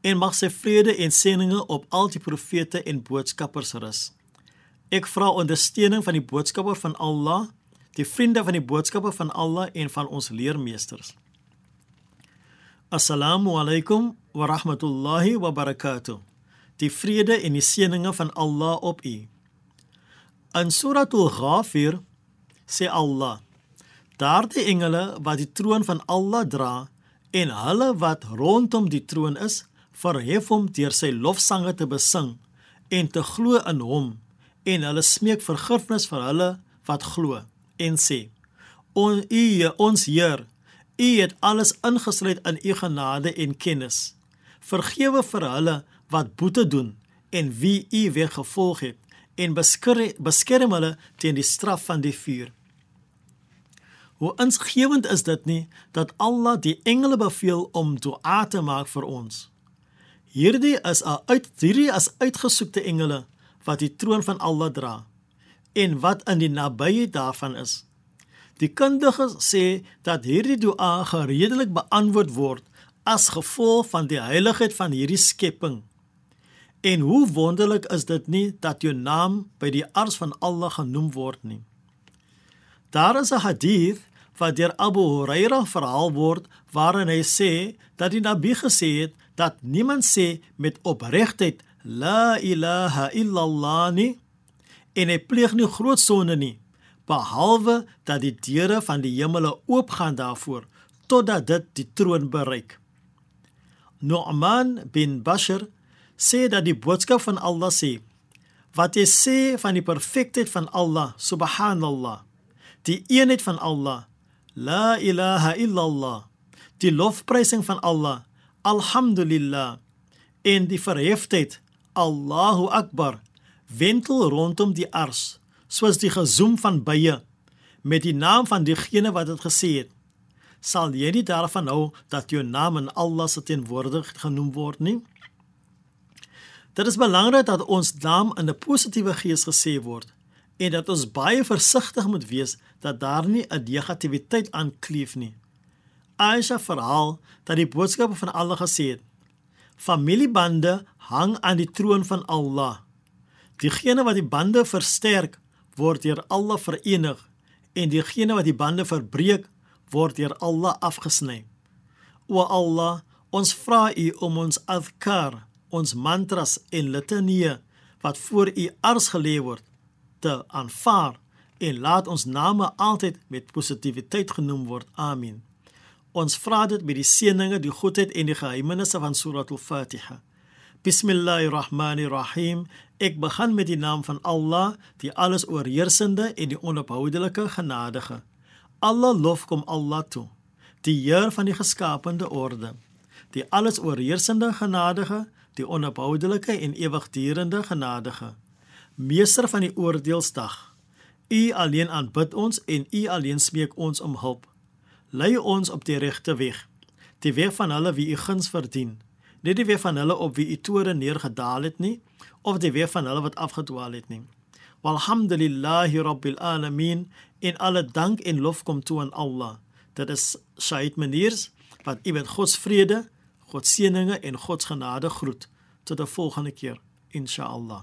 en mag sy vrede en seëninge op al die profete en boodskappers rus. Ek vra ondersteuning van die boodskapper van Allah, die vriende van die boodskapper van Allah en van ons leermeesters. Assalamu alaykum wa rahmatullahi wa barakatuh. Die vrede en die seëninge van Allah op u. In Suratul Ghafir sê Allah: Daardie engele wat die troon van Allah dra en hulle wat rondom die troon is, verhef hom deur sy lofsange te besing en te glo in hom en hulle smeek vergifnis vir hulle wat glo en sê: O U, ons Heer, U het alles ingesluit in U genade en kennis. Vergewe vir hulle wat boete doen en wie U weggevolg het en beskerm, beskerm hulle teen die straf van die vuur. Hoe insgewend is dit nie dat Allah die engele beveel om dua te maak vir ons. Hierdie is 'n uit hierdie is uitgesoekte engele wat die troon van Allah dra en wat in die nabyheid daarvan is. Die kundiges sê dat hierdie dua gereedelik beantwoord word as gevolg van die heiligheid van hierdie skepping. En hoe wonderlik is dit nie dat jou naam by die ars van Allah genoem word nie. Daar is 'n hadith wat deur Abu Huraira verhaal word waarin hy sê dat die Nabi gesê het dat niemand sê met opregtheid la ilaha illallah nie en hy pleeg nie groot sonde nie behalwe dat die deure van die hemele oopgaan daarvoor totdat dit die troon bereik. Nu'man bin Bashir sê dat die boodskap van Allah sê wat jy sê van die perfektheid van Allah subhanallah die eenheid van Allah la ilaha illallah. Die lofprysing van Allah. Alhamdulillah. En die verheftheid. Allahu akbar. Wentel rondom die ars soos die gezoem van bye met die naam van diegene wat dit gesê het. Sal jy nie daarvan hou dat jou naam in Allah se teenwoordig genoem word nie? Dit is belangrik dat ons naam in 'n positiewe gees gesê word en dat ons baie versigtig moet wees dat daar nie 'n negativiteit aankleef nie. Aisha verhaal dat die boodskap van Allah gesê het: Familiebande hang aan die troon van Allah. Diegene wat die bande versterk, word deur Allah verenig en diegene wat die bande verbreek, word deur Allah afgesny. O Allah, ons vra U om ons adhkar ons mantras en litanieë wat voor u ars gelê word te aanvaar en laat ons name altyd met positiwiteit genoem word. Amen. Ons vra dit met die seëninge, die goedheid en die geheimenisse van Surah Al-Fatiha. Bismillahirrahmanirrahim. Ek begin met die naam van Allah, die alles oorheersende en die onophoudelike genadige. Allah lof kom Allah toe, die Heer van die geskaapte orde, die alles oorheersende genadige die onophoudelike en ewigdurende genadige meester van die oordeelsdag u alleen aanbid ons en u alleen smeek ons om hulp. Lei ons op die regte weg die weg van hulle wie u guns verdien. Nie die weg van hulle op wie u toore neergedaal het nie of die weg van hulle wat afgedwaal het nie. Walhamdulillahi rabbil alamin in alle dank en lof kom toe aan Allah. Dit is Said Maniers wat u met God se vrede God seëninge en God se genade groet. Tot 'n volgende keer insha Allah.